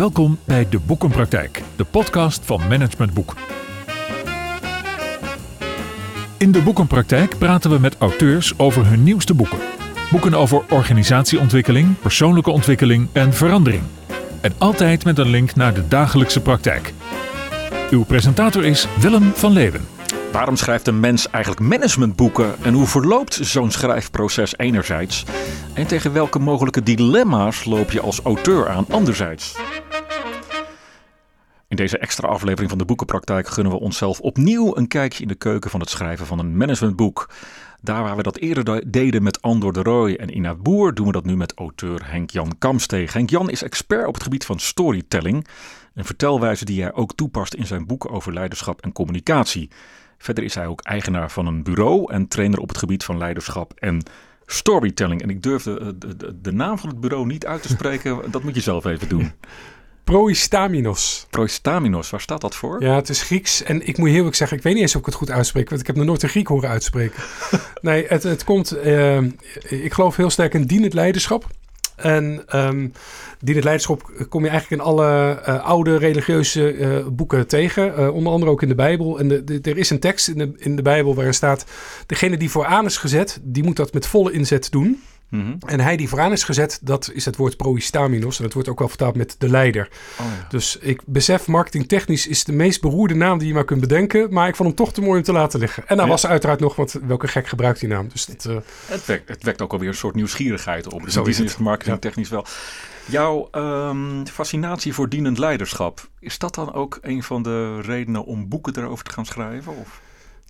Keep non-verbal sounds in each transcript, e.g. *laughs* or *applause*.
Welkom bij De Boekenpraktijk, de podcast van Management Boek. In De Boekenpraktijk praten we met auteurs over hun nieuwste boeken. Boeken over organisatieontwikkeling, persoonlijke ontwikkeling en verandering. En altijd met een link naar de dagelijkse praktijk. Uw presentator is Willem van Leeuwen. Waarom schrijft een mens eigenlijk managementboeken en hoe verloopt zo'n schrijfproces enerzijds? En tegen welke mogelijke dilemma's loop je als auteur aan anderzijds? In deze extra aflevering van de Boekenpraktijk gunnen we onszelf opnieuw een kijkje in de keuken van het schrijven van een managementboek. Daar waar we dat eerder deden met Andor de Rooij en Ina Boer, doen we dat nu met auteur Henk-Jan Kamsteeg. Henk-Jan is expert op het gebied van storytelling, een vertelwijze die hij ook toepast in zijn boeken over leiderschap en communicatie. Verder is hij ook eigenaar van een bureau en trainer op het gebied van leiderschap en storytelling. En ik durfde de, de, de naam van het bureau niet uit te spreken, *laughs* dat moet je zelf even doen. Proistaminos. Proistaminos, waar staat dat voor? Ja, het is Grieks. En ik moet heel eerlijk zeggen, ik weet niet eens of ik het goed uitspreek. Want ik heb nog nooit een Griek horen uitspreken. *laughs* nee, het, het komt... Uh, ik geloof heel sterk in dienend leiderschap. En um, dienend leiderschap kom je eigenlijk in alle uh, oude religieuze uh, boeken tegen. Uh, onder andere ook in de Bijbel. En de, de, er is een tekst in de, in de Bijbel waarin staat... Degene die vooraan is gezet, die moet dat met volle inzet doen. Mm -hmm. En hij die vooraan is gezet, dat is het woord proistaminos. En dat wordt ook wel vertaald met de leider. Oh, ja. Dus ik besef, marketingtechnisch is de meest beroerde naam die je maar kunt bedenken. Maar ik vond hem toch te mooi om te laten liggen. En daar ja. was uiteraard nog, want welke gek gebruikt die naam. Dus dat, uh... het, wekt, het wekt ook alweer een soort nieuwsgierigheid op. Zo is het marketingtechnisch ja. wel. Jouw um, fascinatie voor dienend leiderschap, is dat dan ook een van de redenen om boeken erover te gaan schrijven? Of?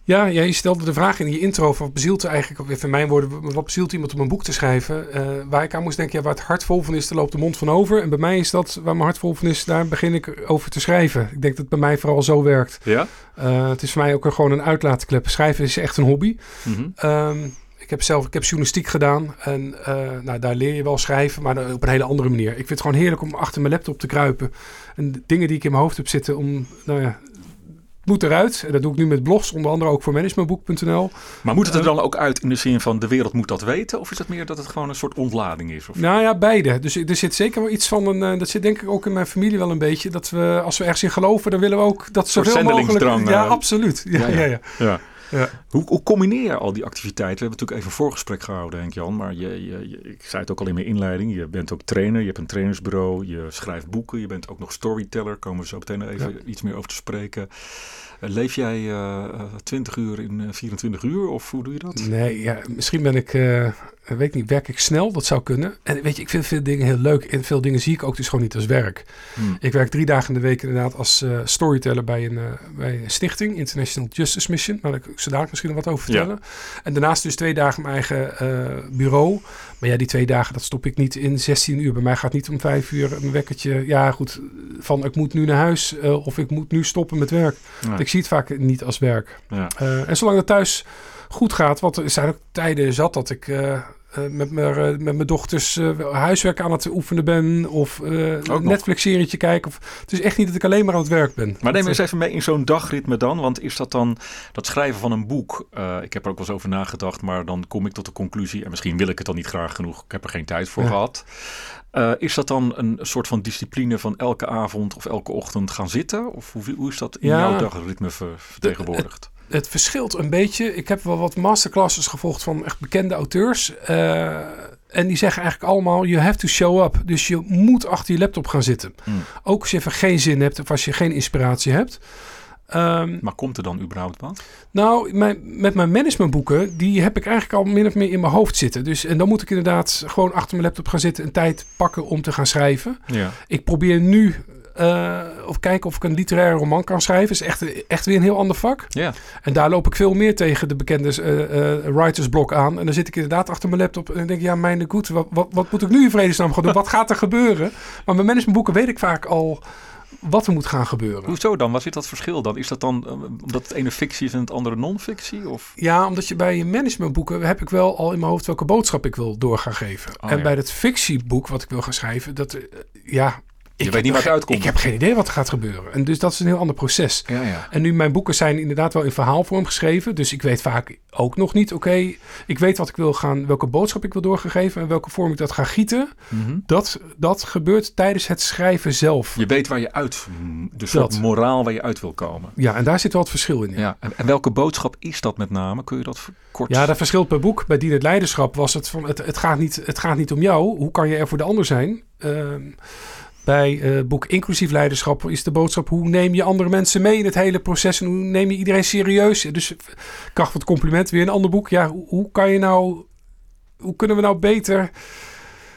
Ja, je stelde de vraag in je intro: wat bezielt eigenlijk, even in mijn woorden, wat bezielt iemand om een boek te schrijven? Uh, waar ik aan moest denken, ja, waar het hart vol van is, daar loopt de mond van over. En bij mij is dat, waar mijn hart vol van is, daar begin ik over te schrijven. Ik denk dat het bij mij vooral zo werkt. Ja? Uh, het is voor mij ook een, gewoon een uitlaatklep. Schrijven is echt een hobby. Mm -hmm. um, ik heb zelf ik heb journalistiek gedaan en uh, nou, daar leer je wel schrijven, maar op een hele andere manier. Ik vind het gewoon heerlijk om achter mijn laptop te kruipen en dingen die ik in mijn hoofd heb zitten om, nou ja, moet eruit. En dat doe ik nu met blogs, onder andere ook voor managementboek.nl. Maar moet het er dan ook uit in de zin van de wereld moet dat weten? Of is het meer dat het gewoon een soort ontlading is? Of? Nou ja, beide. Dus er zit zeker wel iets van een... Dat zit denk ik ook in mijn familie wel een beetje. Dat we, als we ergens in geloven, dan willen we ook dat zoveel mogelijk... Ja, absoluut. Ja, ja, ja. ja. ja. Ja. Hoe, hoe, combineer je al die activiteiten? We hebben natuurlijk even een voorgesprek gehouden, Henk Jan. Maar je, je, je, ik zei het ook al in mijn inleiding. Je bent ook trainer, je hebt een trainersbureau, je schrijft boeken, je bent ook nog storyteller. Komen we zo meteen even ja. iets meer over te spreken. Leef jij uh, 20 uur in uh, 24 uur of hoe doe je dat? Nee, ja, misschien ben ik, uh, weet ik niet, werk ik snel, dat zou kunnen. En weet je, ik vind veel dingen heel leuk en veel dingen zie ik ook dus gewoon niet als werk. Hmm. Ik werk drie dagen in de week inderdaad als uh, storyteller bij een, bij een stichting, International Justice Mission. Daar kan ik zo dadelijk misschien nog wat over vertellen. Ja. En daarnaast dus twee dagen mijn eigen bureau. Maar ja, die twee dagen, dat stop ik niet in 16 uur. Bij mij gaat niet om vijf uur een wekkertje. Ja, goed, van ik moet nu naar huis of ik moet nu stoppen met werk. Ja. Ik zie het vaak niet als werk. Ja. En zolang het thuis goed gaat, want er zijn ook tijden zat dat ik... Uh, uh, met, mijn, uh, met mijn dochters uh, huiswerk aan het oefenen ben. Of een Netflix-serietje kijken. Of, het is echt niet dat ik alleen maar aan het werk ben. Maar neem eens even mee in zo'n dagritme dan. Want is dat dan dat schrijven van een boek? ik heb er ook wel eens over nagedacht. Maar dan kom ik tot de conclusie. En misschien wil ik het dan niet graag genoeg. Ik heb er geen tijd voor ja. gehad. Is dat dan een soort van discipline van elke avond of elke ochtend gaan zitten? Of hoe, hoe is dat in ja, jouw dagritme ver, vertegenwoordigd? De, het, verschilt een beetje. Ik heb wel wat masterclasses gevolgd van echt bekende auteurs. Uh, en die zeggen eigenlijk allemaal, you have to show up. Dus je moet achter je laptop gaan zitten. Hmm. Ook als je even geen zin hebt of als je geen inspiratie hebt. Um, maar komt er dan überhaupt wat? Nou, mijn, met mijn managementboeken, die heb ik eigenlijk al min of meer in mijn hoofd zitten. Dus, en dan moet ik inderdaad gewoon achter mijn laptop gaan zitten en tijd pakken om te gaan schrijven. Ja. Ik probeer nu uh, of kijken of ik een literaire roman kan schrijven. is echt, echt weer een heel ander vak. Ja. En daar loop ik veel meer tegen de bekende uh, uh, writersblok aan. En dan zit ik inderdaad achter mijn laptop en denk ja, mijn goed, wat, wat, wat moet ik nu in vredesnaam gaan doen? wat gaat er gebeuren? Maar mijn managementboeken weet ik vaak al wat er moet gaan gebeuren. Hoezo dan? Wat zit dat verschil dan? Is dat dan omdat het ene fictie is en het andere non-fictie? Of? Ja, omdat je bij je managementboeken heb ik wel al in mijn hoofd welke boodschap ik wil door gaan geven. Oh, en ja. bij dat fictieboek wat ik wil gaan schrijven, dat ja, Je weet niet wat uitkomt. Ik heb geen idee wat er gaat gebeuren. En dus dat is een heel ander proces. Ja, ja. En nu, mijn boeken zijn inderdaad wel in verhaalvorm geschreven. Dus ik weet vaak ook nog niet, oké, ik weet wat ik wil gaan, welke boodschap ik wil doorgeven en welke vorm ik dat ga gieten. Mhm. Dat, dat gebeurt tijdens het schrijven zelf. Je weet waar je uit, de soort Dat. moraal waar je uit wil komen. Ja, en daar zit wel het verschil in. Ja, Ja. En, en welke boodschap is dat met name? Kun je dat kort... ja dat verschilt per boek. Bij Dien het Leiderschap was het van, het, het, gaat niet, het gaat niet om jou. Hoe kan je er voor de ander zijn? Ehm, bij het boek Inclusief Leiderschap is de boodschap... hoe neem je andere mensen mee in het hele proces... en hoe neem je iedereen serieus? Dus kracht van het compliment, weer een ander boek. Ja, hoe, hoe kan je nou... hoe kunnen we nou beter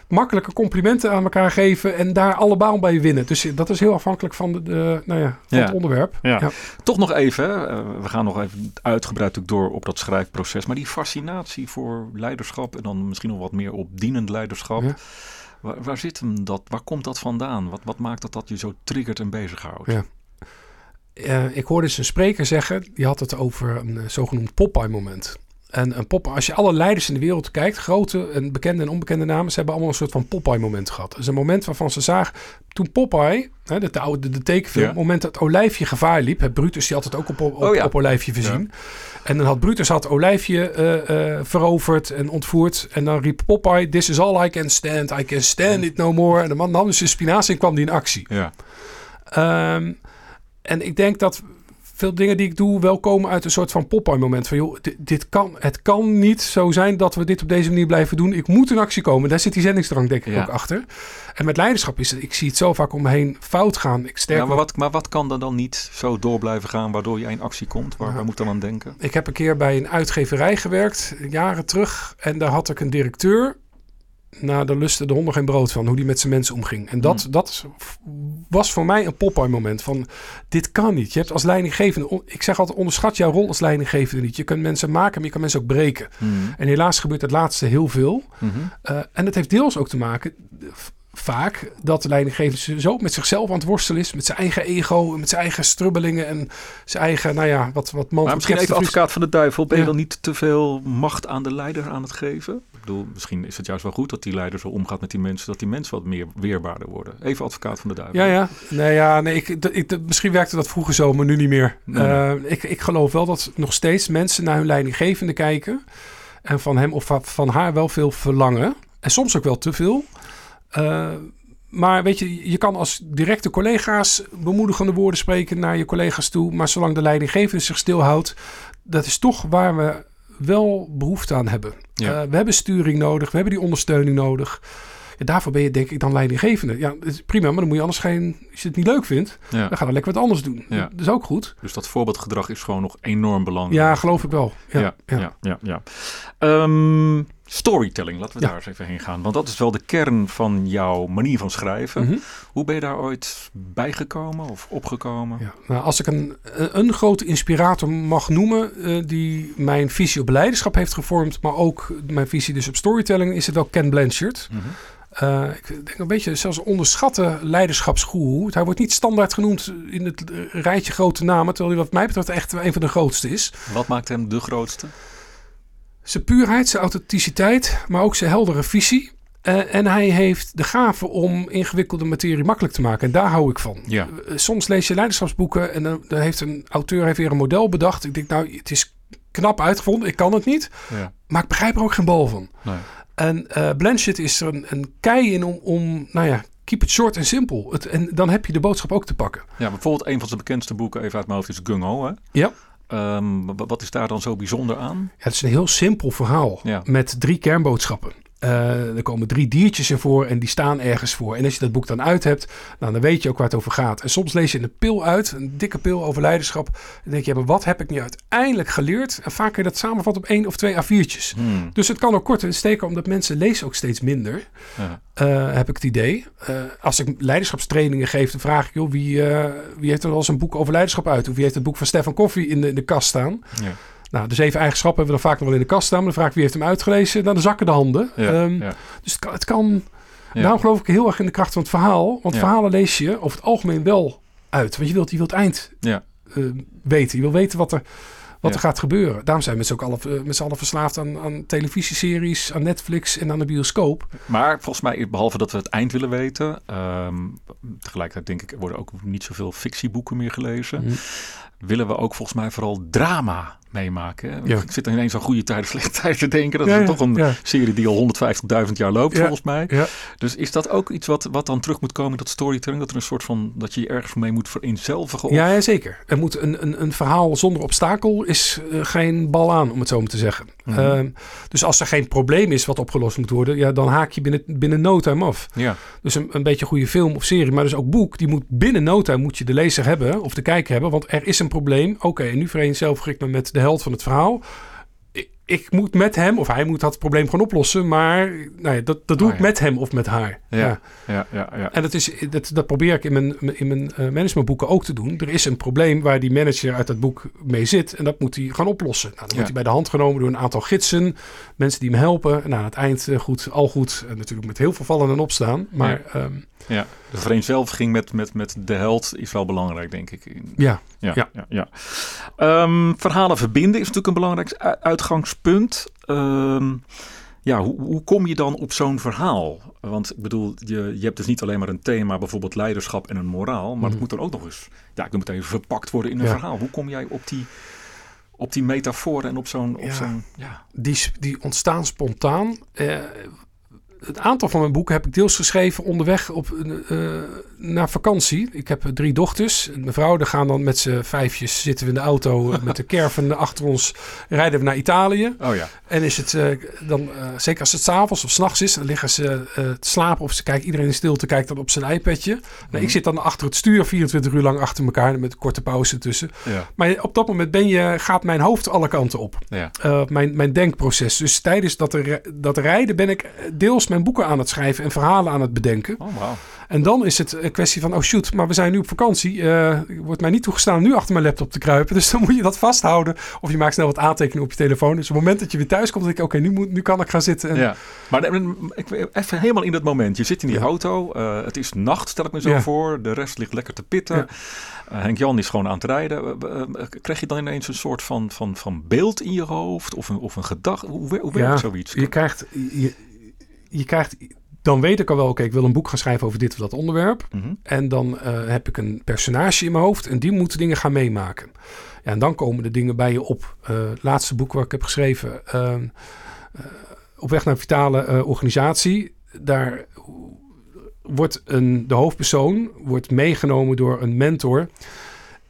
makkelijke complimenten aan elkaar geven... en daar allemaal bij winnen? Dus dat is heel afhankelijk van, de, de nou ja, van Ja. het onderwerp. Ja. Toch nog even, eh, we gaan nog even uitgebreid door op dat schrijfproces. Maar die fascinatie voor leiderschap en dan misschien nog wat meer op dienend leiderschap. Ja. Waar, waar zit hem dat? Waar komt dat vandaan? Wat, wat maakt dat dat je zo triggert en bezighoudt? Ja. Eh, ik hoorde eens een spreker zeggen, die had het over een eh, zogenoemd Popeye-moment. En een Popeye, als je alle leiders in de wereld kijkt, grote en bekende en onbekende namen, ze hebben allemaal een soort van Popeye-moment gehad. Is een moment waarvan ze zagen, toen Popeye, hè, de, de, oude- de, de tekenfilm, Ja. het moment dat Olijfje gevaar liep, hè, Brutus die had het ook op, op, Oh ja. op Olijfje voorzien. En dan had Brutus had Olijfje eh, veroverd en ontvoerd. En dan riep Popeye, this is all I can stand, I can stand it no more. En de man nam dus zijn spinazie en kwam die in actie. Ja. Ehm, en ik denk dat veel dingen die ik doe wel komen uit een soort van Popeye-moment. Van joh, dit, dit kan, het kan niet zo zijn dat we dit op deze manier blijven doen. Ik moet in actie komen. Daar zit die zendingsdrang denk ik Ja. ook achter. En met leiderschap is het, ik zie het zo vaak om me heen fout gaan. Ik sterk Ja, maar, wat, maar wat kan er dan niet zo door blijven gaan waardoor je in actie komt? Waar, Ja. waar moet dan aan denken? Ik heb een keer bij een uitgeverij gewerkt, jaren terug. En daar had ik een directeur. Nou, daar lustte de honden geen brood van, hoe die met zijn mensen omging. En dat, Hmm. dat was voor mij een Popeye-moment van, dit kan niet. Je hebt als leidinggevende, ik zeg altijd, onderschat jouw rol als leidinggevende niet. Je kunt mensen maken, maar je kan mensen ook breken. Hmm. En helaas gebeurt het laatste heel veel. Mhm. Uh, en dat heeft deels ook te maken, v- vaak, dat de leidinggevende zo met zichzelf aan het worstelen is. Met zijn eigen ego, met zijn eigen strubbelingen en zijn eigen, nou ja, wat, wat man Maar misschien even advocaat van de duivel. Ben je Ja. dan niet te veel macht aan de leider aan het geven? Ik bedoel, misschien is het juist wel goed dat die leider zo omgaat met die mensen, dat die mensen wat meer weerbaarder worden. Even advocaat van de duivel. Ja, ja. Nee, ja, nee ik, ik, misschien werkte dat vroeger zo, maar nu niet meer. Nee. Eh, ik, ik geloof wel dat nog steeds mensen naar hun leidinggevende kijken. En van hem of va- van haar wel veel verlangen. En soms ook wel te veel. Eh, maar weet je, je kan als directe collega's bemoedigende woorden spreken naar je collega's toe. Maar zolang de leidinggevende zich stilhoudt, dat is toch waar we wel behoefte aan hebben. Ja. Eh, we hebben sturing nodig, we hebben die ondersteuning nodig. Ja, daarvoor ben je denk ik dan leidinggevende. Ja, dat is prima, maar dan moet je anders geen... Als je het niet leuk vindt, Ja. dan ga dan lekker wat anders doen. Ja. Dat is ook goed. Dus dat voorbeeldgedrag is gewoon nog enorm belangrijk. Ja, geloof ik wel. Ja, Ja, ja. ja, ja. Storytelling, laten we Ja. daar eens even heen gaan. Want dat is wel de kern van jouw manier van schrijven. Mhm. Hoe ben je daar ooit bijgekomen of opgekomen? Ja, nou, als ik een, een grote inspirator mag noemen eh, die mijn visie op leiderschap heeft gevormd, maar ook mijn visie dus op storytelling, is het wel Ken Blanchard. Eh, ik denk een beetje zelfs onderschatte leiderschapsgoeroe. Hij wordt niet standaard genoemd in het rijtje grote namen, terwijl hij wat mij betreft echt een van de grootste is. Wat maakt hem de grootste? Zijn puurheid, zijn authenticiteit, maar ook zijn heldere visie. Eh, en hij heeft de gave om ingewikkelde materie makkelijk te maken. En daar hou ik van. Ja. Eh, Soms lees je leiderschapsboeken en dan, dan heeft een auteur heeft weer een model bedacht. Ik denk, nou, het is knap uitgevonden. Ik kan het niet. Ja. Maar ik begrijp er ook geen bal van. Nee. En eh Blanchett is er een, een kei in om, om, nou ja, keep it short en simpel. Het, en dan heb je de boodschap ook te pakken. ja, bijvoorbeeld een van zijn bekendste boeken, even uit mijn hoofd, is Gung Ho. Hè? Ja. Ehm, wa- wat is daar dan zo bijzonder aan? Ja, het is een heel simpel verhaal Ja. met drie kernboodschappen. Eh, er komen drie diertjes in voor en die staan ergens voor. En als je dat boek dan uit hebt, nou, dan weet je ook waar het over gaat. En soms lees je een pil uit, een dikke pil over leiderschap. En denk je, maar wat heb ik nu uiteindelijk geleerd? En vaak kun je dat samenvatten op één of twee A4'tjes. Hmm. Dus het kan ook kort en steken, omdat mensen lezen ook steeds minder. Ja. eh, heb ik het idee. Eh, als ik leiderschapstrainingen geef, dan vraag ik, joh, wie, wie heeft er al eens een boek over leiderschap uit? Of wie heeft het boek van Stefan Koffie in de, in de kast staan? Ja. Nou, de zeven eigenschappen hebben we dan vaak nog wel in de kast staan. Maar dan vraag ik, wie heeft hem uitgelezen? Dan zakken de handen. Ja. Ehm, ja. Dus het kan, het kan daarom geloof ik heel erg in de kracht van het verhaal. Want verhalen lees je over het algemeen wel uit. Want je wilt, je wilt het eind Ja. eh, weten. Je wil weten wat er, wat Ja. er gaat gebeuren. Daarom zijn we met z'n ook alle, met z'n allen verslaafd aan, aan televisieseries, aan Netflix en aan de bioscoop. Maar volgens mij, behalve dat we het eind willen weten, ehm, tegelijkertijd denk ik, er worden ook niet zoveel fictieboeken meer gelezen. Mhm. Willen we ook volgens mij vooral drama meemaken. Ja. Ik zit er ineens aan goede tijden, *laughs* slechte tijden te denken. Dat Ja, is toch een ja. serie die al 150.000 jaar loopt, volgens mij. Dus is dat ook iets wat, wat dan terug moet komen, dat storytelling? Dat er een soort van, dat je je ergens mee moet vereenzelvigen? Of- Ja, ja, zeker. Er moet een, een, een verhaal zonder obstakel is eh, geen bal aan, om het zo maar te zeggen. Mhm. Ehm, dus als er geen probleem is wat opgelost moet worden, ja, dan haak je binnen, binnen no time af. ja. Dus een, een beetje goede film of serie, maar dus ook boek, die moet binnen no time moet je de lezer hebben of de kijker hebben, want er is een probleem. Oké, en nu vereenzelvig ik me met de held van het verhaal. Ik, ik moet met hem, of hij moet dat probleem gewoon oplossen, maar nou ja, dat, dat doe Oh, ik ja. met hem of met haar. Ja. Ja. Ja, ja, ja. En dat, is, dat, dat probeer ik in mijn, in mijn eh, managementboeken ook te doen. Er is een probleem waar die manager uit dat boek mee zit. En dat moet hij gaan oplossen. Nou, dan Ja. wordt hij bij de hand genomen door een aantal gidsen. Mensen die hem helpen. En aan het eind eh, goed, al goed. En natuurlijk met heel veel vallen en opstaan. Maar ehm, ja. De vereenzelviging met, met, met de held is wel belangrijk, denk ik. ja, Ja, Ja. ja. ja, Ehm, verhalen verbinden is natuurlijk een belangrijk uitgangspunt. Ehm, ja, hoe, hoe kom je dan op zo'n verhaal? Want ik bedoel, je, je hebt dus niet alleen maar een thema, bijvoorbeeld leiderschap en een moraal, maar Mhm. het moet dan ook nog eens, ja, ik noem het even verpakt worden in een Ja. verhaal. Hoe kom jij op die, op die metafoor en op zo'n, op Ja. zo'n, ja, die, die ontstaan spontaan. Eh, het aantal van mijn boeken heb ik deels geschreven onderweg op, eh, naar vakantie. Ik heb drie dochters. Mijn vrouw, daar gaan dan met z'n vijfjes zitten we in de auto eh, *laughs* met de caravan achter ons. Rijden we naar Italië. oh ja, En is het eh, dan, zeker als het s'avonds of s'nachts is, dan liggen ze te slapen of ze kijken, iedereen in stilte kijkt dan op zijn iPadje. Nou, ik zit dan achter het stuur 24 uur lang achter elkaar met een korte pauze tussen. ja, Maar op dat moment ben je, gaat mijn hoofd alle kanten op. ja, mijn, mijn denkproces. Dus tijdens dat, ri- dat rijden ben ik deels mijn boeken aan het schrijven en verhalen aan het bedenken. oh wauw. En dan is het een kwestie van, oh shoot, maar we zijn nu op vakantie. Eh wordt mij niet toegestaan om nu achter mijn laptop te kruipen. *laughs* Dus dan moet je dat vasthouden. Of je maakt snel wat aantekeningen op je telefoon. Dus op het moment dat je weer thuis komt, denk ik, oké, nu, moet- nu kan ik gaan zitten. En, Ja, maar even helemaal in dat moment. Je zit in die Ja. auto, eh, het is nacht, stel ik me zo Ja. voor. De rest ligt lekker te pitten. Ja. Eh, Henk-Jan is gewoon aan het rijden. Krijg je dan ineens een soort van, van, van beeld in je hoofd? Of een, of een gedachte? Hoe, hoe werkt zoiets? Je krijgt, je, je krijgt, dan weet ik al wel, oké, ik wil een boek gaan schrijven over dit of dat onderwerp. Mhm. En dan eh, heb ik een personage in mijn hoofd en die moet dingen gaan meemaken. Ja, en dan komen de dingen bij je op. Eh, het laatste boek wat ik heb geschreven, eh, eh, Op weg naar een vitale eh, organisatie, daar wordt een, de hoofdpersoon wordt meegenomen door een mentor.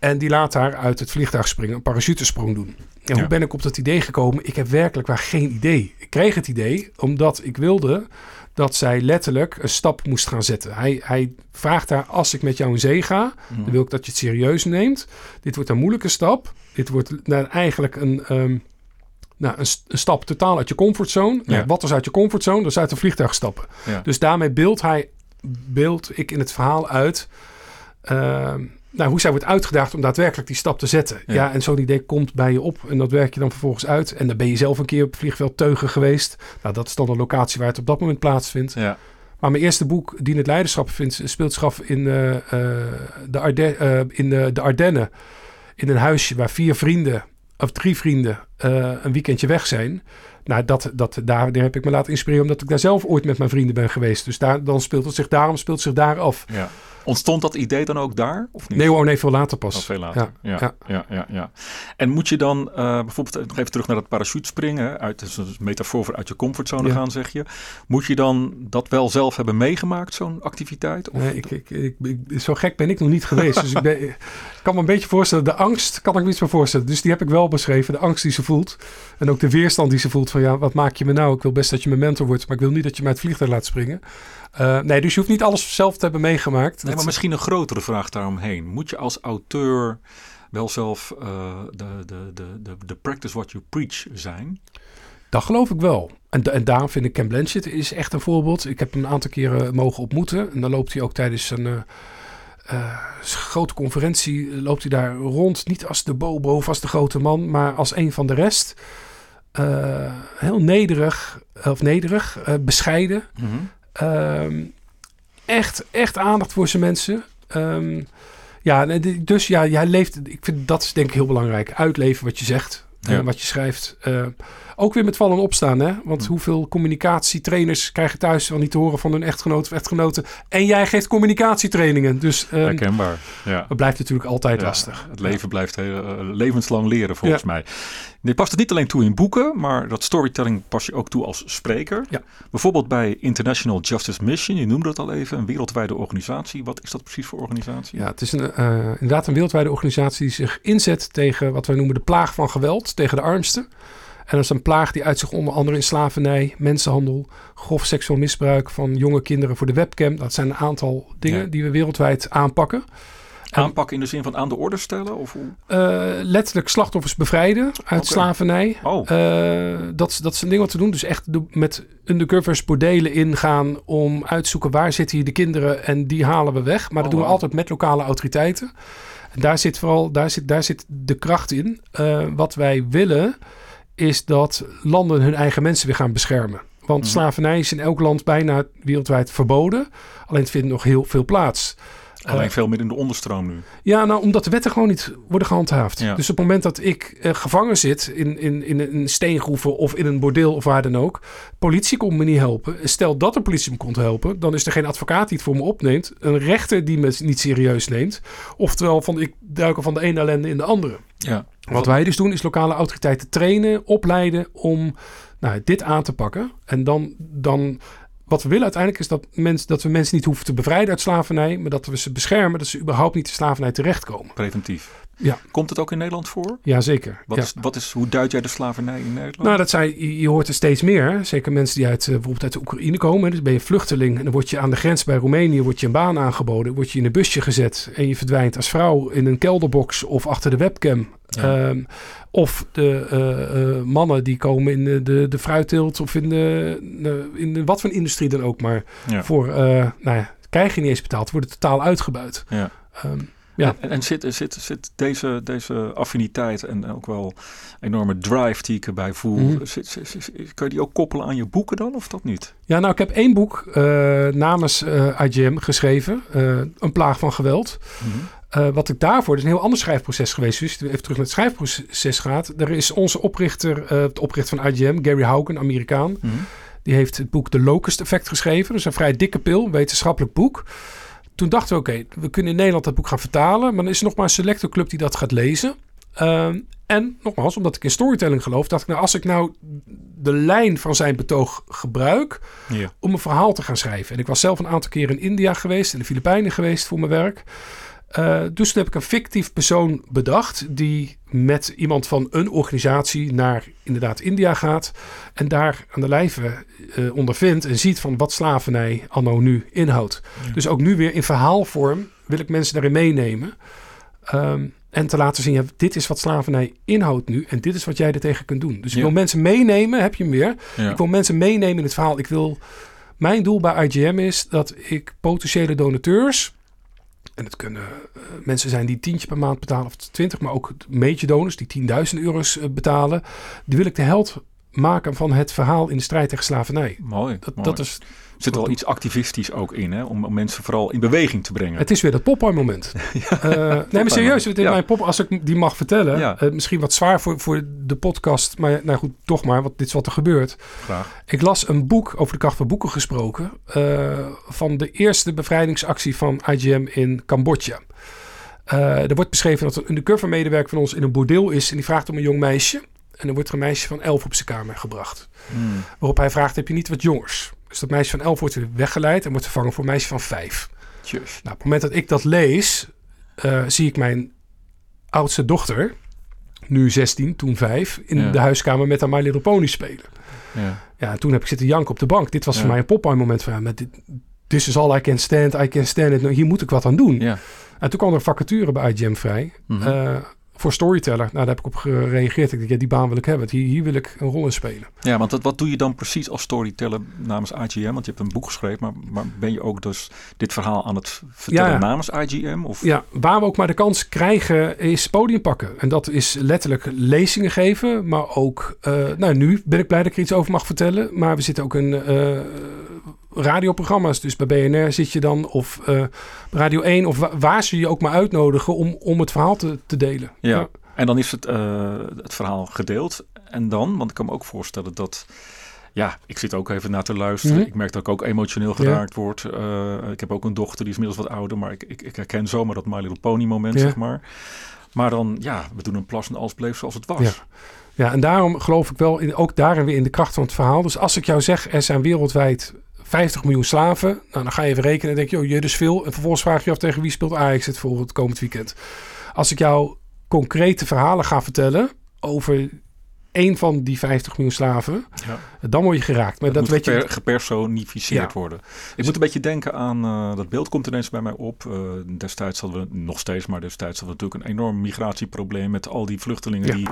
En die laat haar uit het vliegtuig springen, een parachutesprong doen. En Ja. hoe ben ik op dat idee gekomen? Ik heb werkelijk waar geen idee. Ik kreeg het idee omdat ik wilde dat zij letterlijk een stap moest gaan zetten. Hij, hij vraagt haar, als ik met jou in zee ga, Mhm. dan wil ik dat je het serieus neemt. Dit wordt een moeilijke stap. Dit wordt nou, eigenlijk een, ehm, nou, een, een stap totaal uit je comfortzone. Ja. Wat is uit je comfortzone? Dat is uit een vliegtuig stappen. Ja. Dus daarmee beeld hij, beeld ik in het verhaal uit... ehm, nou, hoe zij wordt uitgedaagd om daadwerkelijk die stap te zetten. Ja. Ja, en zo'n idee komt bij je op en dat werk je dan vervolgens uit. En dan ben je zelf een keer op het vliegveld Teugen geweest. Nou, dat is dan de locatie waar het op dat moment plaatsvindt. ja. Maar mijn eerste boek, Dien het Leiderschap, vindt, speelt zich af in, eh, eh, de, Arde eh, in de, de Ardennen. In een huisje waar vier vrienden, of drie vrienden, een weekendje weg zijn. Nou, dat, dat, daar, daar heb ik me laten inspireren, omdat ik daar zelf ooit met mijn vrienden ben geweest. Dus daar, dan speelt het zich daarom speelt het zich daar af. ja. Ontstond dat idee dan ook daar? Of niet? Nee hoor, nee, veel later pas. Of veel later. Ja, Ja, ja, ja. En moet je dan eh, bijvoorbeeld nog even terug naar dat parachutespringen, hè, uit een metafoor voor uit je comfortzone gaan, zeg je. Moet je dan dat wel zelf hebben meegemaakt, zo'n activiteit? Of, Nee, ik, ik, ik, ik- zo gek ben ik nog niet geweest. dus ik, ben, *laughs* ik kan me een beetje voorstellen. De angst kan ik me iets meer voorstellen. Dus die heb ik wel beschreven. De angst die ze voelt. En ook de weerstand die ze voelt. Van ja, wat maak je me nou? Ik wil best dat je mijn mentor wordt. Maar ik wil niet dat je mij het vliegtuig laat springen. Eh, nee, dus je hoeft niet alles zelf te hebben meegemaakt. Nee, maar misschien een grotere vraag daaromheen. Moet je als auteur wel zelf eh, de, de, de, de, de practice what you preach zijn? Dat geloof ik wel. En, en daarom vind ik Ken Blanchett is echt een voorbeeld. Ik heb hem een aantal keren mogen ontmoeten. En dan loopt hij ook tijdens een eh, grote conferentie... loopt hij daar rond. Niet als de bobo of als de grote man, maar als een van de rest. Heel nederig, of nederig, bescheiden. Ehm, echt, echt aandacht voor zijn mensen. Ehm, Ja, dus ja, jij leeft. Ik vind dat is denk ik heel belangrijk. Uitleven wat je zegt. Ja. En wat je schrijft. Eh, ook weer met vallen en opstaan, hè? Want Hm. hoeveel communicatietrainers krijgen thuis wel niet te horen van hun echtgenoot of echtgenoten. En jij geeft communicatietrainingen. Dus ehm, Herkenbaar. Ja. het blijft natuurlijk altijd Ja, lastig. Het leven blijft heel, eh, levenslang leren, volgens mij. Je past het niet alleen toe in boeken, maar dat storytelling pas je ook toe als spreker. Ja. Bijvoorbeeld bij International Justice Mission, je noemde dat al even, een wereldwijde organisatie. Wat is dat precies voor organisatie? Ja, het is een, eh, inderdaad een wereldwijde organisatie die zich inzet tegen wat wij noemen de plaag van geweld, tegen de armsten. En dat is een plaag die uit zich onder andere in slavernij, mensenhandel, grof seksueel misbruik van jonge kinderen voor de webcam. Dat zijn een aantal dingen Ja. die we wereldwijd aanpakken. Aanpakken in de zin van aan de orde stellen? Of hoe? Eh, letterlijk slachtoffers bevrijden uit slavernij. Oh, Eh, dat, is- dat is een ding wat we doen. Dus echt met undercovers bordelen ingaan om uit te zoeken waar zitten hier de kinderen en die halen we weg. Maar dat Oh, doen we altijd met lokale autoriteiten. En daar zit vooral daar zit, daar zit de kracht in. Eh, wat wij willen is dat landen hun eigen mensen weer gaan beschermen. Want Mhm. slavernij is in elk land bijna wereldwijd verboden. Alleen het vindt nog heel veel plaats. Alleen Eh, veel meer in de onderstroom nu. ja, nou, omdat de wetten gewoon niet worden gehandhaafd. Ja. Dus op het moment dat ik eh, gevangen zit in, in, in een steengroeven of in een bordeel of waar dan ook, politie komt me niet helpen. Stel dat de politie me komt helpen, dan is er geen advocaat die het voor me opneemt, een rechter die me niet serieus neemt. Oftewel, van ik duik er van de ene ellende in de andere. Ja. Wat wij dus doen, is lokale autoriteiten trainen, opleiden om nou, dit aan te pakken. En dan, dan wat we willen uiteindelijk is dat, mens, dat we mensen niet hoeven te bevrijden uit slavernij, maar dat we ze beschermen, dat ze überhaupt niet in slavernij terechtkomen. Preventief. Ja. Komt het ook in Nederland voor? Jazeker. Wat ja. is, wat is, hoe duid jij de slavernij in Nederland? Nou, dat zijn, je, hoort er steeds meer. hè. Zeker mensen die uit, eh, bijvoorbeeld uit de Oekraïne komen. Dus ben je vluchteling en dan word je aan de grens bij Roemenië word je een baan aangeboden. Word je in een busje gezet en je verdwijnt als vrouw in een kelderbox of achter de webcam. Ja. Ehm, of de eh, eh, mannen die komen in de, de, de fruitteelt of in de, de- in de wat voor industrie dan ook. Maar ja. voor, eh, nou ja, krijg je niet eens betaald, worden totaal uitgebuit. Ja. Ehm, Ja. En, en zit, zit, zit deze, deze affiniteit en ook wel enorme drive die ik erbij voel, Mhm. zit, zit- zit- kan je die ook koppelen aan je boeken dan of dat niet? Ja, nou, ik heb één boek eh, namens eh IGM geschreven. eh, een plaag van geweld. Eh, wat ik daarvoor, dat is een heel ander schrijfproces geweest. Dus even terug naar het schrijfproces gaat. Er is onze oprichter, de oprichter van IGM, Gary Haugen, Amerikaan. Mhm. Die heeft het boek The Locust Effect geschreven. Dat is een vrij dikke pil, een wetenschappelijk boek. Toen dachten we, oké, we kunnen in Nederland dat boek gaan vertalen. Maar dan is er nog maar een selecte club die dat gaat lezen. Ehm, en nogmaals, omdat ik in storytelling geloof, dacht ik, nou, als ik nou de lijn van zijn betoog gebruik Ja. om een verhaal te gaan schrijven. En ik was zelf een aantal keer in India geweest, in de Filipijnen geweest voor mijn werk. Eh, dus toen heb ik een fictief persoon bedacht die met iemand van een organisatie naar inderdaad India gaat en daar aan de lijve eh, ondervindt en ziet van wat slavernij anno nu inhoudt. Ja. Dus ook nu weer in verhaalvorm wil ik mensen daarin meenemen. Ehm, en te laten zien, ja, dit is wat slavernij inhoudt nu en dit is wat jij er tegen kunt doen. Dus ik wil mensen meenemen, heb je hem weer. Ja. Ik wil mensen meenemen in het verhaal. Ik wil, mijn doel bij IGM is dat ik potentiële donateurs, en het kunnen eh, mensen zijn die tientje per maand betalen of 20, maar ook major donors die 10.000 euro's eh, betalen, die wil ik de held maken van het verhaal in de strijd tegen slavernij. Mooi. Dat, mooi. dat is, Er zit wel iets activistisch ook in, hè? Om, om mensen vooral in beweging te brengen. het is weer dat Popeye moment. *laughs* Eh, nee, maar serieus, Ja. mijn pop, als ik die mag vertellen, Ja. eh, misschien wat zwaar voor, voor de podcast, maar nou goed, toch maar, want dit is wat er gebeurt. Graag. Ik las een boek, over de kracht van boeken gesproken, eh, van de eerste bevrijdingsactie van IGM in Cambodja. Er wordt beschreven dat een undercover medewerker van ons in een bordeel is en die vraagt om een jong meisje. En dan wordt er een meisje van elf op zijn kamer gebracht. Hmm. Waarop hij vraagt, heb je niet wat jongers? Dus dat meisje van elf wordt weer weggeleid en wordt vervangen voor een meisje van vijf. Nou, op het moment dat ik dat lees, eh, zie ik mijn oudste dochter, nu 16, toen 5, in Ja. de huiskamer met haar My Little Pony spelen. Ja. Ja, en toen heb ik zitten janken op de bank. Dit was Ja. voor mij een Popeye moment van, ja, met dit, this is all I can stand, I can stand it. Nou, hier moet ik wat aan doen. Ja. En toen kwam er een vacature bij IGM vrij. Eh, voor storyteller. Nou, daar heb ik op gereageerd. Ik dacht, ja, die baan wil ik hebben. Hier, hier wil ik een rol in spelen. Ja, want dat, wat doe je dan precies als storyteller namens IGM? Want je hebt een boek geschreven, maar, maar ben je ook dus dit verhaal aan het vertellen Ja. namens IGM? Of? Ja, waar we ook maar de kans krijgen is podium pakken. En dat is letterlijk lezingen geven. Maar ook, eh, nou nu ben ik blij dat ik er iets over mag vertellen. Maar we zitten ook een, eh, radioprogramma's. Dus bij BNR zit je dan, of uh, Radio 1, of waar ze je ook maar uitnodigen om, om het verhaal te, te delen. Ja. en dan is het, uh, het verhaal gedeeld. En dan, want ik kan me ook voorstellen dat ja, ik zit ook even naar te luisteren. Mhm. Ik merk dat ik ook emotioneel geraakt word. Uh, ik heb ook een dochter, die is inmiddels wat ouder, maar ik, ik, ik herken zomaar dat My Little Pony moment, zeg maar. Maar dan, ja, we doen een plas en alles bleef zoals het was. Ja. ja, en daarom geloof ik wel in, ook daarin weer in de kracht van het verhaal. Dus als ik jou zeg, er zijn wereldwijd 50 miljoen slaven. Nou, dan ga je even rekenen en denk je, oh, je dus veel. En vervolgens vraag je af tegen wie speelt Ajax het voor het komend weekend. Als ik jou concrete verhalen ga vertellen over één van die 50 miljoen slaven, ja. Dan word je geraakt. Maar dat, weet je gepersonificeerd worden. Ik moet een beetje denken aan uh, dat beeld komt ineens bij mij op. Uh, destijds hadden we nog steeds, maar destijds hadden we natuurlijk een enorm migratieprobleem met al die vluchtelingen die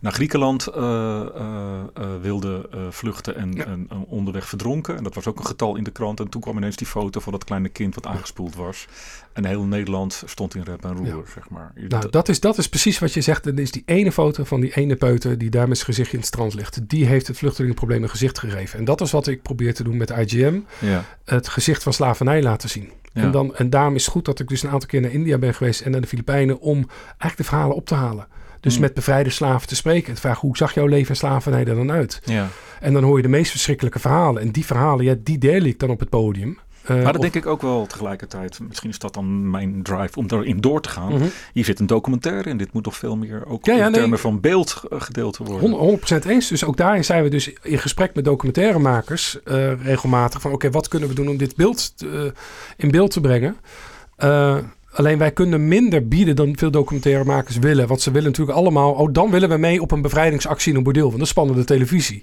naar Griekenland uh, wilden vluchten en, en, onderweg verdronken. En dat was ook een getal in de krant. En toen kwam ineens die foto van dat kleine kind wat aangespoeld was. En heel Nederland stond in rep en roer, zeg maar. Nou, dat is, dat is precies wat je zegt. Dat is die ene foto van die ene peuter die daar met zijn gezicht in het strand ligt. Die heeft het vluchtelingenprobleem een gezicht gegeven. En dat is wat ik probeer te doen met IGM. Ja. Het gezicht van slavernij laten zien. En, dan, en daarom is het goed dat ik dus een aantal keer naar India ben geweest en naar de Filipijnen om eigenlijk de verhalen op te halen. Dus mm. met bevrijde slaven te spreken. Het vraag hoe zag jouw leven in slavernij er dan uit? Ja. En dan hoor je de meest verschrikkelijke verhalen. En die verhalen, ja, die deel ik dan op het podium. Uh, maar dat denk ik ook wel tegelijkertijd. Misschien is dat dan mijn drive om erin door te gaan. Mhm. Hier zit een documentaire in. Dit moet toch veel meer ook in termen van beeld gedeeld worden. 100%, eens. Dus ook daarin zijn we dus in gesprek met documentairemakers uh, regelmatig. Van oké, wat kunnen we doen om dit beeld in beeld te brengen? Alleen wij kunnen minder bieden dan veel documentairemakers willen. Want ze willen natuurlijk allemaal... Oh, dan willen we mee op een bevrijdingsactie in een bordeel. Want dat is spannende televisie.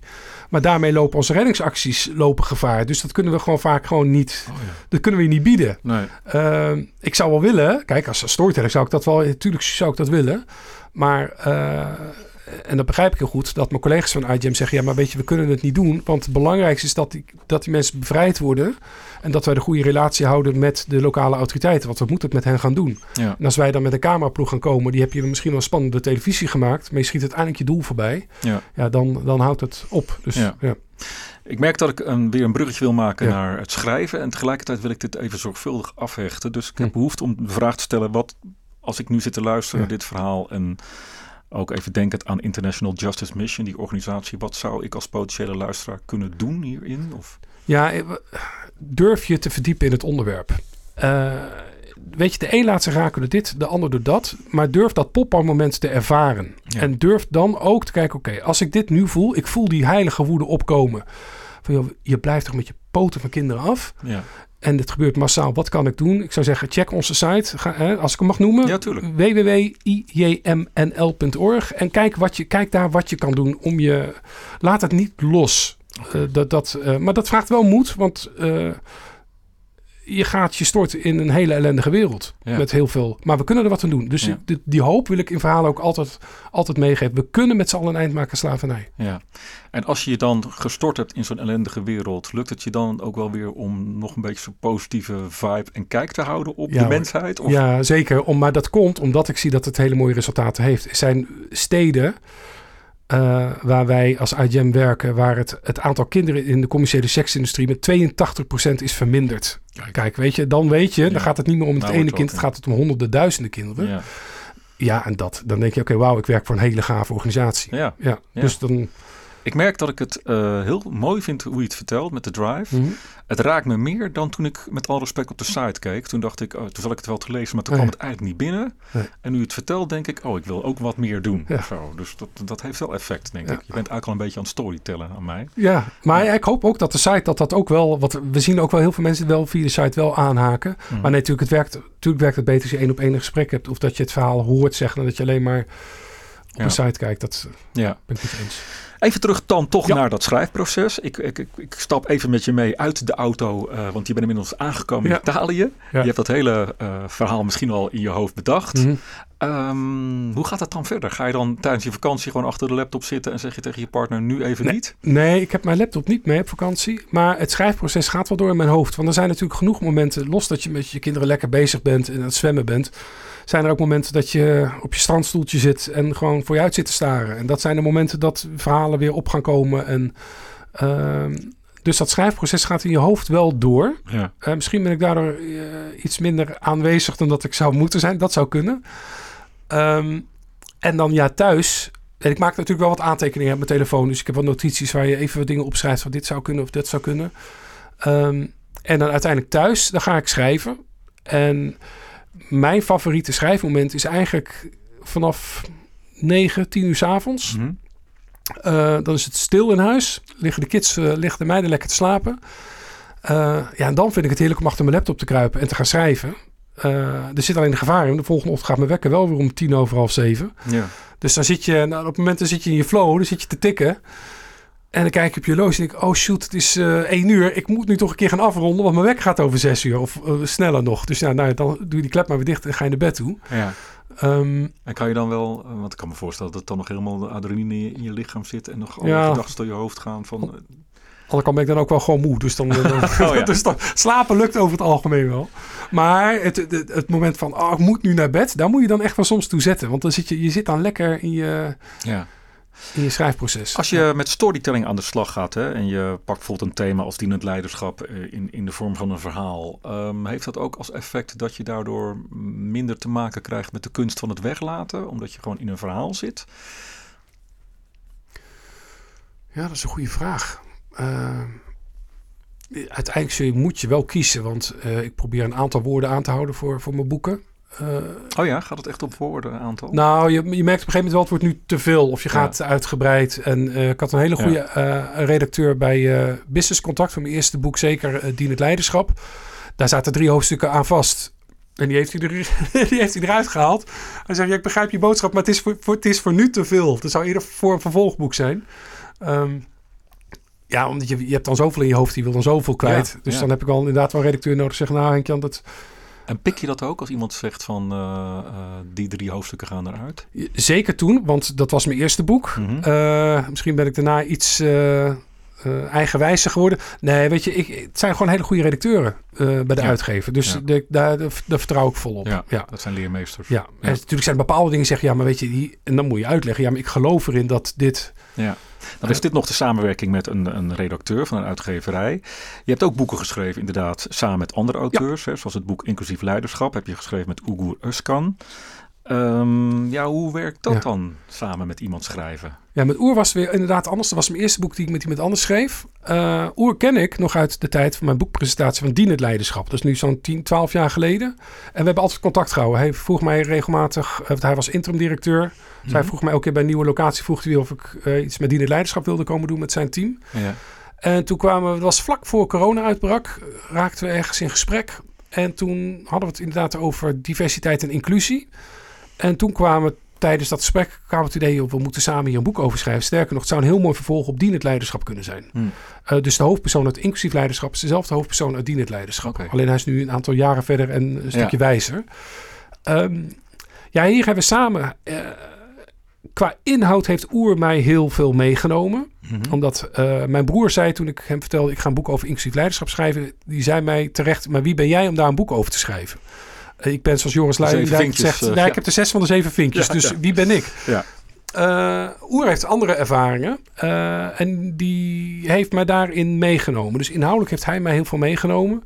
Maar daarmee lopen onze reddingsacties lopen gevaar. Dus dat kunnen we gewoon vaak gewoon niet... Oh, ja. Dat kunnen we niet bieden. Nee. Uh, ik zou wel willen... Kijk, als storyteller zou ik dat wel... Natuurlijk zou ik dat willen. Maar... Uh, en dat begrijp ik heel goed, dat mijn collega's van IGM zeggen: ja, maar weet je, we kunnen het niet doen. Want het belangrijkste is dat die, dat die mensen bevrijd worden. En dat wij de goede relatie houden met de lokale autoriteiten. Want we moeten het met hen gaan doen. Ja. En als wij dan met een cameraploeg gaan komen, die heb je misschien wel een spannende televisie gemaakt. Maar je schiet uiteindelijk je doel voorbij. Ja, ja dan, dan houdt het op. Dus ja. ja. Ik merk dat ik een, weer een bruggetje wil maken naar het schrijven. En tegelijkertijd wil ik dit even zorgvuldig afhechten. Dus ik heb hm. behoefte om de vraag te stellen: wat als ik nu zit te luisteren naar dit verhaal en ook even denkend aan International Justice Mission, die organisatie. Wat zou ik als potentiële luisteraar kunnen doen hierin? Of? Ja, eh, durf je te verdiepen in het onderwerp. Uh, weet je, de een laat zich raken door dit, de ander door dat. Maar durf dat moment te ervaren. En durf dan ook te kijken, oké, als ik dit nu voel, ik voel die heilige woede opkomen. Van, joh, je blijft toch met je poten van kinderen af. Ja. En dit gebeurt massaal. Wat kan ik doen? Ik zou zeggen, check onze site. Ga, hè, als ik hem mag noemen. Ja, www.ijmnl.org. En kijk, wat je, kijk daar wat je kan doen om je... Laat het niet los. Uh, dat, dat, uh, maar dat vraagt wel moed. Want uh, je gaat je storten in een hele ellendige wereld. Met heel veel. Maar we kunnen er wat aan doen. Dus die, die, hoop wil ik in verhalen ook altijd, altijd meegeven. We kunnen met z'n allen een eind maken slavernij. Ja. En als je je dan gestort hebt in zo'n ellendige wereld, lukt het je dan ook wel weer om nog een beetje zo'n positieve vibe en kijk te houden op de mensheid? Of? Ja, zeker. Om, maar dat komt omdat ik zie dat het hele mooie resultaten heeft. Er zijn steden uh, waar wij als IGM werken, waar het, het aantal kinderen in de commerciële seksindustrie met 82% is verminderd. Kijk. weet je, dan weet je, dan gaat het niet meer om het nou, ene kind, het gaat het om honderden duizenden kinderen. Ja, ja en dat, dan denk je, oké, wauw, ik werk voor een hele gave organisatie. Ja, ja. Dus dan ik merk dat ik het uh, heel mooi vind hoe je het vertelt met de drive. Mm -hmm. Het raakt me meer dan toen ik met al respect op de site keek. Toen dacht ik, oh, toen zal ik het wel te lezen, maar toen kwam het eigenlijk niet binnen. Nee. En nu het vertelt, denk ik, oh, ik wil ook wat meer doen. Ja. Zo. Dus dat, dat heeft wel effect, denk ja. ik. Je bent eigenlijk al een beetje aan het storytellen aan mij. Ja, maar ik hoop ook dat de site dat dat ook wel... Wat, we zien ook wel heel veel mensen wel via de site wel aanhaken. Mm -hmm. Maar nee, natuurlijk, het werkt, natuurlijk werkt het beter als je één op één gesprek hebt. Of dat je het verhaal hoort zeggen, dan dat je alleen maar op een site kijkt. Dat ja. ben ik niet eens. Even terug dan toch naar dat schrijfproces. Ik, ik, ik, ik, stap even met je mee uit de auto, uh, want je bent inmiddels aangekomen in Italië. Je hebt dat hele uh, verhaal misschien al in je hoofd bedacht. Mm -hmm. Um, hoe gaat dat dan verder? Ga je dan tijdens je vakantie gewoon achter de laptop zitten en zeg je tegen je partner nu even nee, niet? Nee, ik heb mijn laptop niet mee op vakantie. Maar het schrijfproces gaat wel door in mijn hoofd. Want er zijn natuurlijk genoeg momenten, los dat je met je kinderen lekker bezig bent en aan het zwemmen bent zijn er ook momenten dat je op je strandstoeltje zit en gewoon voor je uit zit te staren. En dat zijn de momenten dat verhalen weer op gaan komen. En uh, Dus dat schrijfproces gaat in je hoofd wel door. Ja. Uh, misschien ben ik daardoor uh, iets minder aanwezig dan dat ik zou moeten zijn. Dat zou kunnen. Um, en dan ja, thuis. En ik maak natuurlijk wel wat aantekeningen op mijn telefoon. Dus ik heb wat notities waar je even wat dingen opschrijft. Van dit zou kunnen of dit zou kunnen. Um, en dan uiteindelijk thuis, dan ga ik schrijven. En mijn favoriete schrijfmoment is eigenlijk vanaf 9, 10 uur s avonds. Mm -hmm. uh, dan is het stil in huis. Liggen de kids, uh, liggen de meiden lekker te slapen. Uh, ja, en dan vind ik het heerlijk om achter mijn laptop te kruipen en te gaan schrijven. Er zit alleen een gevaar in. De volgende ochtend gaat mijn wekker wel weer om tien over half zeven. Ja. Dus dan zit je, nou, op momenten zit je in je flow, dan zit je te tikken. En dan kijk ik op je horloge en denk ik, oh shoot, het is uh, één uur. Ik moet nu toch een keer gaan afronden, want mijn wekker gaat over zes uur. Of uh, sneller nog. Dus ja, nou, dan doe je die klep maar weer dicht en ga je naar bed toe. Ja. Um, en kan je dan wel, want ik kan me voorstellen dat dan nog helemaal de adrenaline in je, in je lichaam zit en nog alle Ja. gedachten door je hoofd gaan van... Aan de kant ben ik dan ook wel gewoon moe. Dus dan, dan, *laughs* Oh, ja. *laughs* dus dan slapen lukt over het algemeen wel. Maar het, het, het moment van, oh, ik moet nu naar bed, daar moet je dan echt wel soms toe zetten. Want dan zit je, je zit dan lekker in je, ja. in je schrijfproces. Als je met storytelling aan de slag gaat hè, en je pakt bijvoorbeeld een thema als dienend leiderschap eh, in, in de vorm van een verhaal, um, heeft dat ook als effect dat je daardoor minder te maken krijgt met de kunst van het weglaten, omdat je gewoon in een verhaal zit? Ja, dat is een goede vraag. Uh, uiteindelijk zul je, moet je wel kiezen, want uh, ik probeer een aantal woorden aan te houden voor, voor mijn boeken. Uh, oh ja, gaat het echt op woorden aantal? Nou, je, je merkt op een gegeven moment wel, het wordt nu te veel. Of je gaat ja. uitgebreid. En uh, ik had een hele goede ja. uh, redacteur bij Business Contact van mijn eerste boek, zeker Dien het Leiderschap. Daar zaten drie hoofdstukken aan vast. En die heeft hij, er, *laughs* die heeft hij eruit gehaald. Hij zegt, ja, ik begrijp je boodschap, maar het is voor, voor, het is voor nu te veel. Het zou eerder voor een vervolgboek zijn. Um, ja, omdat je, je hebt dan zoveel in je hoofd, die wil dan zoveel kwijt. Ja, dus ja. dan heb ik wel inderdaad wel een redacteur nodig. Zeggen, nou Henk-Jan, dat... En pik je dat ook als iemand zegt van uh, uh, die drie hoofdstukken gaan eruit? Zeker toen, want dat was mijn eerste boek. Mhm. Mm -hmm. uh, misschien ben ik daarna iets uh, eigenwijzer geworden. Nee, weet je, ik, het zijn gewoon hele goede redacteuren bij de Ja. uitgever. Dus Ja. de, daar, daar, daar vertrouw ik volop. Ja, ja. dat zijn leermeesters. Ja, en natuurlijk zijn er bepaalde dingen zeggen, ja, maar weet je, die, en dan moet je uitleggen, ja, maar ik geloof erin dat dit. Ja. Dan is dit nog de samenwerking met een, een redacteur van een uitgeverij. Je hebt ook boeken geschreven, inderdaad, samen met andere auteurs. Hè, zoals het boek Inclusief Leiderschap heb je geschreven met Ugur Özkan. Um, ja, hoe werkt dat Ja. dan, samen met iemand schrijven? Ja, met Oer was het weer inderdaad anders. Dat was mijn eerste boek die ik met iemand anders schreef. Uh, Oer ken ik nog uit de tijd van mijn boekpresentatie van Dien het Leiderschap. Dat is nu zo'n 10, 12 jaar geleden. En we hebben altijd contact gehouden. Hij vroeg mij regelmatig, uh, hij was interim directeur. Mm -hmm. Zij vroeg mij elke keer bij een nieuwe locatie, vroeg hij of ik uh, iets met Dien het Leiderschap wilde komen doen met zijn team. Ja. En toen kwamen we, het was vlak voor corona uitbrak, raakten we ergens in gesprek. En toen hadden we het inderdaad over diversiteit en inclusie. En toen kwamen tijdens dat gesprek kwamen het idee op, we moeten samen hier een boek over schrijven. Sterker nog, het zou een heel mooi vervolg op Dien het Leiderschap kunnen zijn. Hmm. Uh, dus de hoofdpersoon uit inclusief leiderschap is dezelfde hoofdpersoon uit Dien het Leiderschap. Okay. Alleen hij is nu een aantal jaren verder en een stukje Ja. wijzer. Um, ja, hier hebben we samen... Uh, qua inhoud heeft Oer mij heel veel meegenomen. Mhm. Omdat uh, mijn broer zei toen ik hem vertelde... ik ga een boek over inclusief leiderschap schrijven... die zei mij terecht... maar wie ben jij om daar een boek over te schrijven? Ik ben zoals Joris Leijden zegt... Uh, uh, ja, ik heb de zes van de zeven vinkjes, Ja, dus ja. wie ben ik? Ja. Uh, Oer heeft andere ervaringen uh, en die heeft mij daarin meegenomen. Dus inhoudelijk heeft hij mij heel veel meegenomen.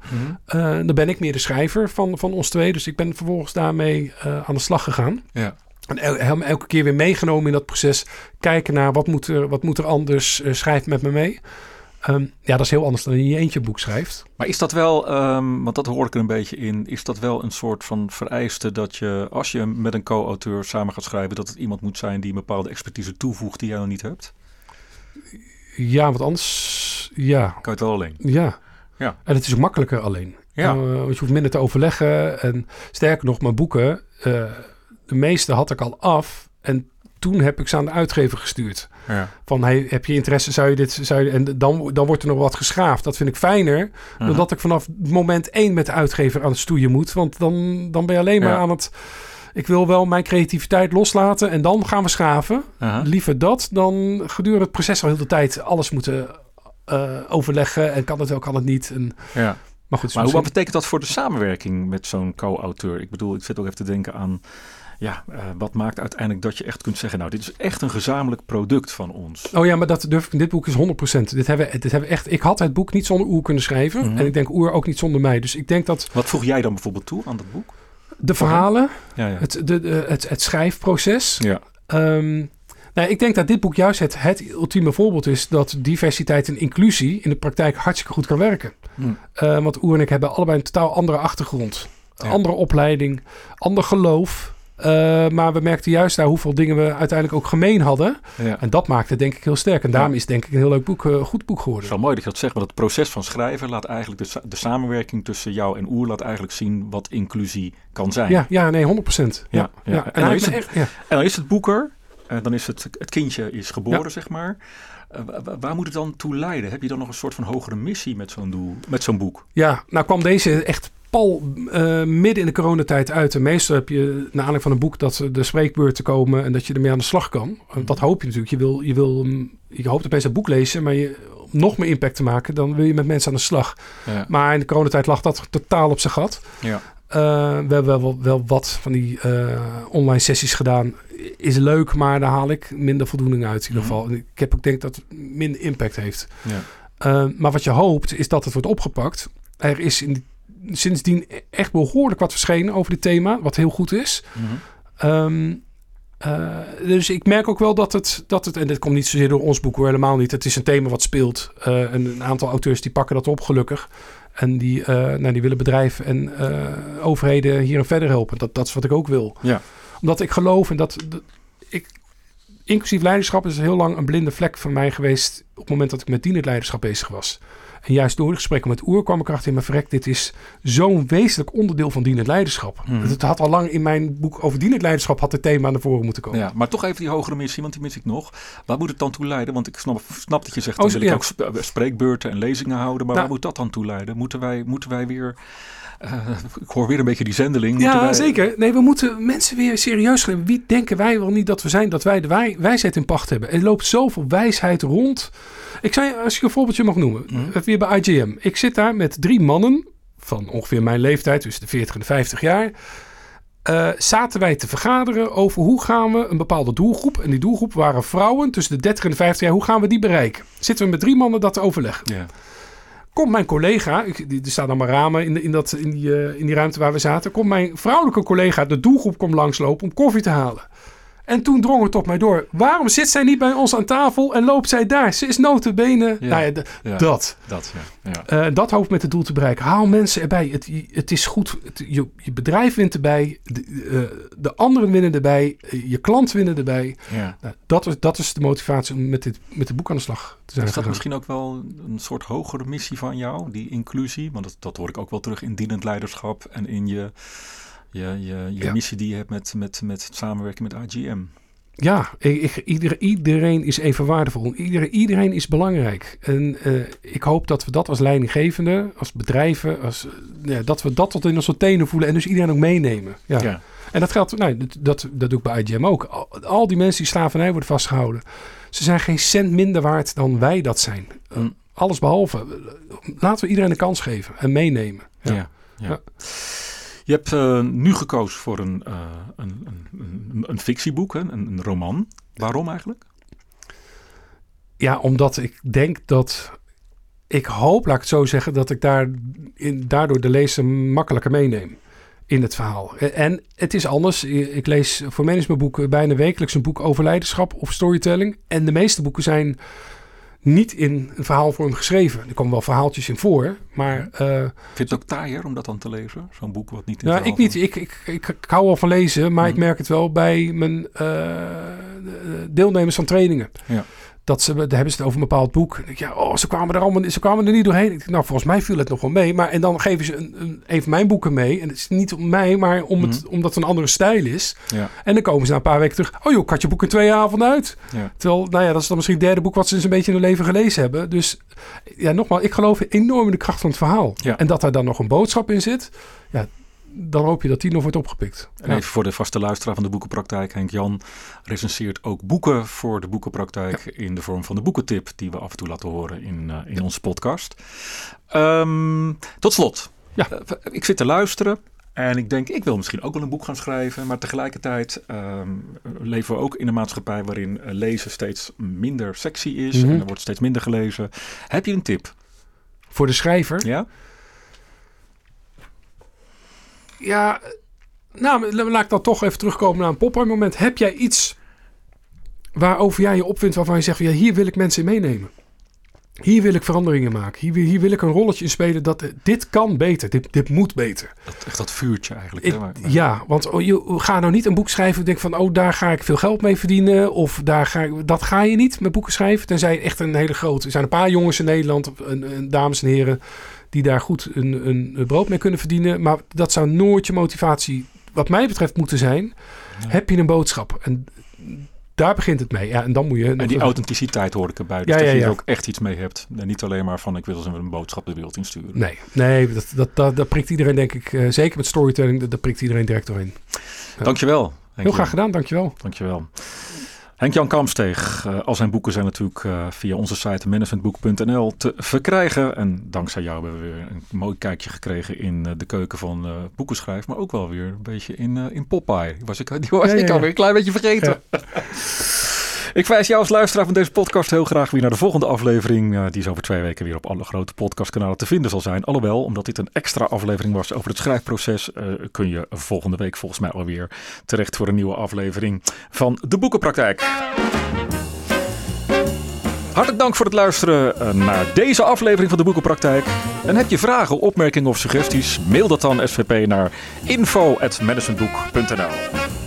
Uh, dan ben ik meer de schrijver van, van ons twee. Dus ik ben vervolgens daarmee aan de slag gegaan. Ja. En el hem elke keer weer meegenomen in dat proces. Kijken naar wat moet er, wat moet er anders. schrijf met me mee. Um, ja, dat is heel anders dan in je eentje boek schrijft. Maar is dat wel, um, want dat hoor ik er een beetje in, is dat wel een soort van vereiste dat je, als je met een co-auteur samen gaat schrijven, dat het iemand moet zijn die een bepaalde expertise toevoegt die jij nog niet hebt? Ja, want anders, ja. Kan je het wel alleen? Ja. Ja. En het is ook makkelijker alleen. Ja. Uh, want je hoeft minder te overleggen. En sterker nog, mijn boeken, uh, de meeste had ik al af. En toen heb ik ze aan de uitgever gestuurd. Ja. Van, hey, heb je interesse, zou je dit... Zou je, en dan, dan wordt er nog wat geschaafd. Dat vind ik fijner uh -huh. dan dat ik vanaf moment één met de uitgever aan het stoeien moet. Want dan, dan ben je alleen maar Ja. aan het... Ik wil wel mijn creativiteit loslaten en dan gaan we schaven. Uh-huh. Liever dat dan gedurende het proces al heel de tijd alles moeten uh, overleggen. En kan het wel, kan het niet. En, Ja. maar goed, Maar hoe, wat betekent dat voor de samenwerking met zo'n co-auteur? Ik bedoel, ik zit ook even te denken aan ja, uh, wat maakt uiteindelijk dat je echt kunt zeggen, nou, dit is echt een gezamenlijk product van ons. Oh ja, maar dat durf ik, dit boek is 100%. Dit hebben, dit hebben echt, ik had het boek niet zonder Oer kunnen schrijven. Mm -hmm. En ik denk Oer ook niet zonder mij. Dus ik denk dat... Wat voeg jij dan bijvoorbeeld toe aan dat boek? De verhalen, ja, ja. Het, de, de, het, het schrijfproces. Ja. Um, nou, ik denk dat dit boek juist het, het ultieme voorbeeld is dat diversiteit en inclusie in de praktijk hartstikke goed kan werken. Hmm. Uh, want Oer en ik hebben allebei een totaal andere achtergrond, Ja. andere opleiding, ander geloof. Uh, maar we merkten juist daar hoeveel dingen we uiteindelijk ook gemeen hadden. Ja. En dat maakte het denk ik heel sterk. En daarom is het denk ik een heel leuk boek, uh, goed boek Het geworden. is wel mooi dat je dat zegt, want het proces van schrijven laat eigenlijk de, sa- de samenwerking tussen jou en Oer laat eigenlijk zien wat inclusie kan zijn. Ja, ja nee, 100 procent. Ja, ja. ja. En En, dan is het- echt. En dan is het boek er, eh, dan is het, het kindje is geboren, zeg maar. Eh, wa- wa- waar moet het dan toe leiden? Heb je dan nog een soort van hogere missie met zo'n doel, met zo'n boek? Ja, nou kwam deze echt pal eh, midden in de coronatijd uit. En meestal heb je, naar aanleiding van een boek, dat de spreekbeurten komen en dat je ermee aan de slag kan. Want Dat hoop je natuurlijk. Je, wil, je, wil, je hoopt dat mensen het boek lezen, maar je, om nog meer impact te maken, dan wil je met mensen aan de slag. Ja. Maar in de coronatijd lag dat totaal op zijn gat. Ja. Eh, we hebben wel, wel wat van die eh, online sessies gedaan. Is leuk, maar daar haal ik minder voldoening uit in ieder Mhm. geval. Ik heb ook denk dat het minder impact heeft. Ja. Uh, maar wat je hoopt is dat het wordt opgepakt. Er is in, sindsdien echt behoorlijk wat verschenen over dit thema, wat heel goed is. Mhm. Um, uh, dus ik merk ook wel dat het, dat het, en dit komt niet zozeer door ons boek hoor, helemaal niet. Het is een thema wat speelt. Uh, en een aantal auteurs die pakken dat op, gelukkig. En die, uh, nou, die willen bedrijven en overheden hierin verder helpen. Dat, dat is wat ik ook wil. Ja. Omdat ik geloof en dat, dat ik, inclusief leiderschap is heel lang een blinde vlek voor mij geweest op het moment dat ik met dienend leiderschap bezig was. En juist door de gesprekken met Oer kwam ik erachter in mijn verrek. Dit is zo'n wezenlijk onderdeel van dienend leiderschap. Mhm. Het had al lang in mijn boek over dienend leiderschap had het thema naar voren moeten komen. Ja, maar toch even die hogere missie, want die mis ik nog. Waar moet het dan toe leiden? Want ik snap, snap dat je zegt, Oh, dan wil ja. ik ook sp- spreekbeurten en lezingen houden. Maar Nou. waar moet dat dan toe leiden? Moeten wij, moeten wij weer... eh, ik hoor weer een beetje die zendeling. Ja, wij- zeker. Nee, we moeten mensen weer serieus nemen. Wie denken wij wel niet dat we zijn? Dat wij de wij, wijsheid in pacht hebben. Er loopt zoveel wijsheid rond. Ik zei, als ik een voorbeeldje mag noemen. Mhm. Weer bij IGM. Ik zit daar met drie mannen van ongeveer mijn leeftijd, tussen de 40 en de 50 jaar. Eh, zaten wij te vergaderen over hoe gaan we een bepaalde doelgroep. En die doelgroep waren vrouwen tussen de 30 en de 50 jaar. Hoe gaan we die bereiken? Zitten we met drie mannen dat te overleggen. Ja. Komt mijn collega, die, er staan allemaal ramen in, de- in, dat, in, die, eh, in die ruimte waar we zaten. Komt mijn vrouwelijke collega, de doelgroep, komt langslopen om koffie te halen. En toen drong het op mij door. Waarom zit zij niet bij ons aan tafel en loopt zij daar? Ze is notabene... Ja. Nou ja, dat. Dat, ja. ja. Eh, dat hoop ik met het doel te bereiken. Haal mensen erbij. Het, het is goed. Het- je, je bedrijf wint erbij. De, eh, de anderen winnen erbij. eh, je klant winnen erbij. ja. Nou, dat, is, dat is de motivatie om met dit, met dit boek aan de slag te zijn. Is dat gegaan. misschien ook wel een soort hogere missie van jou, die inclusie? Want dat, dat hoor ik ook wel terug in dienend leiderschap en in je, je, je, je Ja. missie die je hebt met, met, met samenwerken met AGM. Ja, ik, ik- ieder- iedereen is even waardevol. Iedereen, iedereen is belangrijk. En eh, ik hoop dat we dat als leidinggevende, als bedrijven, als, eh, dat we dat tot in onze tenen voelen en dus iedereen ook meenemen. Ja. Ja. En dat geldt, nou, dat, dat, dat doe ik bij IGM ook. Al, al die mensen die slavernij worden vastgehouden, ze zijn geen cent minder waard dan wij dat zijn. Uh, Mm. alles behalve. Laten we iedereen een kans geven en meenemen. Ja. Ja. ja. Je hebt eh, nu gekozen voor een, eh, een, een, een, een fictieboek, een roman. Waarom eigenlijk? Ja, omdat ik denk dat. Ik hoop, laat ik het zo zeggen, dat ik daar in, daardoor de lezer makkelijker meeneem in het verhaal. En het is anders. Ik lees voor managementboeken bijna wekelijks een boek over leiderschap of storytelling. En de meeste boeken zijn niet in een verhaalvorm geschreven. Er komen wel verhaaltjes in voor, maar uh, Vind je het ook taaier om dat dan te lezen? Zo'n boek wat niet in ja, ik niet. Ik, ik, ik, ik hou wel van lezen, maar ik merk het wel bij mijn uh, deelnemers van trainingen. Ja. Dat ze, daar hebben ze het over een bepaald boek. Ja, oh, ze kwamen er allemaal, ze kwamen er niet doorheen. Ik, nou, volgens mij viel het nog wel mee. Maar en dan geven ze een, een, een van mijn boeken mee. En het is niet om mij, maar om het, Mhm. omdat het een andere stijl is. Ja. En dan komen ze na een paar weken terug. Oh joh, ik had je boek in twee avonden uit. Ja. Terwijl, nou ja, dat is dan misschien het derde boek wat ze eens een beetje in hun leven gelezen hebben. Dus ja, nogmaals, ik geloof enorm in de kracht van het verhaal. Ja. En dat daar dan nog een boodschap in zit. Ja, dan hoop je dat die nog wordt opgepikt. En even voor de vaste luisteraar van de boekenpraktijk. Henk Jan recenseert ook boeken voor de boekenpraktijk ja. in de vorm van de boekentip die we af en toe laten horen in, uh, in onze podcast. Um, tot slot. Ja. Uh, ik zit te luisteren En ik denk, ik wil misschien ook wel een boek gaan schrijven. Maar tegelijkertijd ehm, leven we ook in een maatschappij waarin eh, lezen steeds minder sexy is. Mhm. En er wordt steeds minder gelezen. Heb je een tip? Voor de schrijver? Ja? Ja, nou, la- laat ik dan toch even terugkomen naar een Popeye moment. Heb jij iets waarover jij je opvindt waarvan je zegt, ja, hier wil ik mensen in meenemen. Hier wil ik veranderingen maken. Hier, wil- hier wil ik een rolletje in spelen dat eh, dit kan beter. Dit, dit moet beter. Dat, echt dat vuurtje eigenlijk. Ik, hè, waar- ja, want oh, je, ga nou niet een boek schrijven en denk van, oh, daar ga ik veel geld mee verdienen. Of daar ga ik, dat ga je niet met boeken schrijven. Tenzij echt een hele grote. Er zijn een paar jongens in Nederland, dames en heren, die daar goed een, een, brood mee kunnen verdienen. Maar dat zou nooit je motivatie, wat mij betreft, moeten zijn. Heb je een boodschap? En daar begint het mee. Ja, en dan moet je. En die authenticiteit hoor ik erbij. Dus Ja, dat ja, je er ja. ook echt iets mee hebt. En niet alleen maar van ik wil ze een boodschap de wereld insturen. Nee, nee dat, dat, dat, dat prikt iedereen, denk ik, eh, zeker met storytelling, dat, dat prikt iedereen direct doorheen. Dankjewel. Henk Heel graag gedaan, dankjewel. Dankjewel. Henk-Jan Kamsteeg, eh, al zijn boeken zijn natuurlijk eh, via onze site managementboek.nl te verkrijgen. En dankzij jou hebben we weer een mooi kijkje gekregen in eh, de keuken van boekenschrijf. Maar ook wel weer een beetje in, in Popeye. Die was ik, die was Ja, ja, ik alweer een klein beetje vergeten. *laughs* Ik wijs jou als luisteraar van deze podcast heel graag weer naar de volgende aflevering. eh, die is over twee weken weer op alle grote podcastkanalen te vinden zal zijn. Alhoewel, omdat dit een extra aflevering was over het schrijfproces, eh, kun je volgende week volgens mij alweer terecht voor een nieuwe aflevering van de Boekenpraktijk. Hartelijk dank voor het luisteren eh, naar deze aflevering van de Boekenpraktijk. En heb je vragen, opmerkingen of suggesties? Mail dat dan SVP naar info.managementboek.nl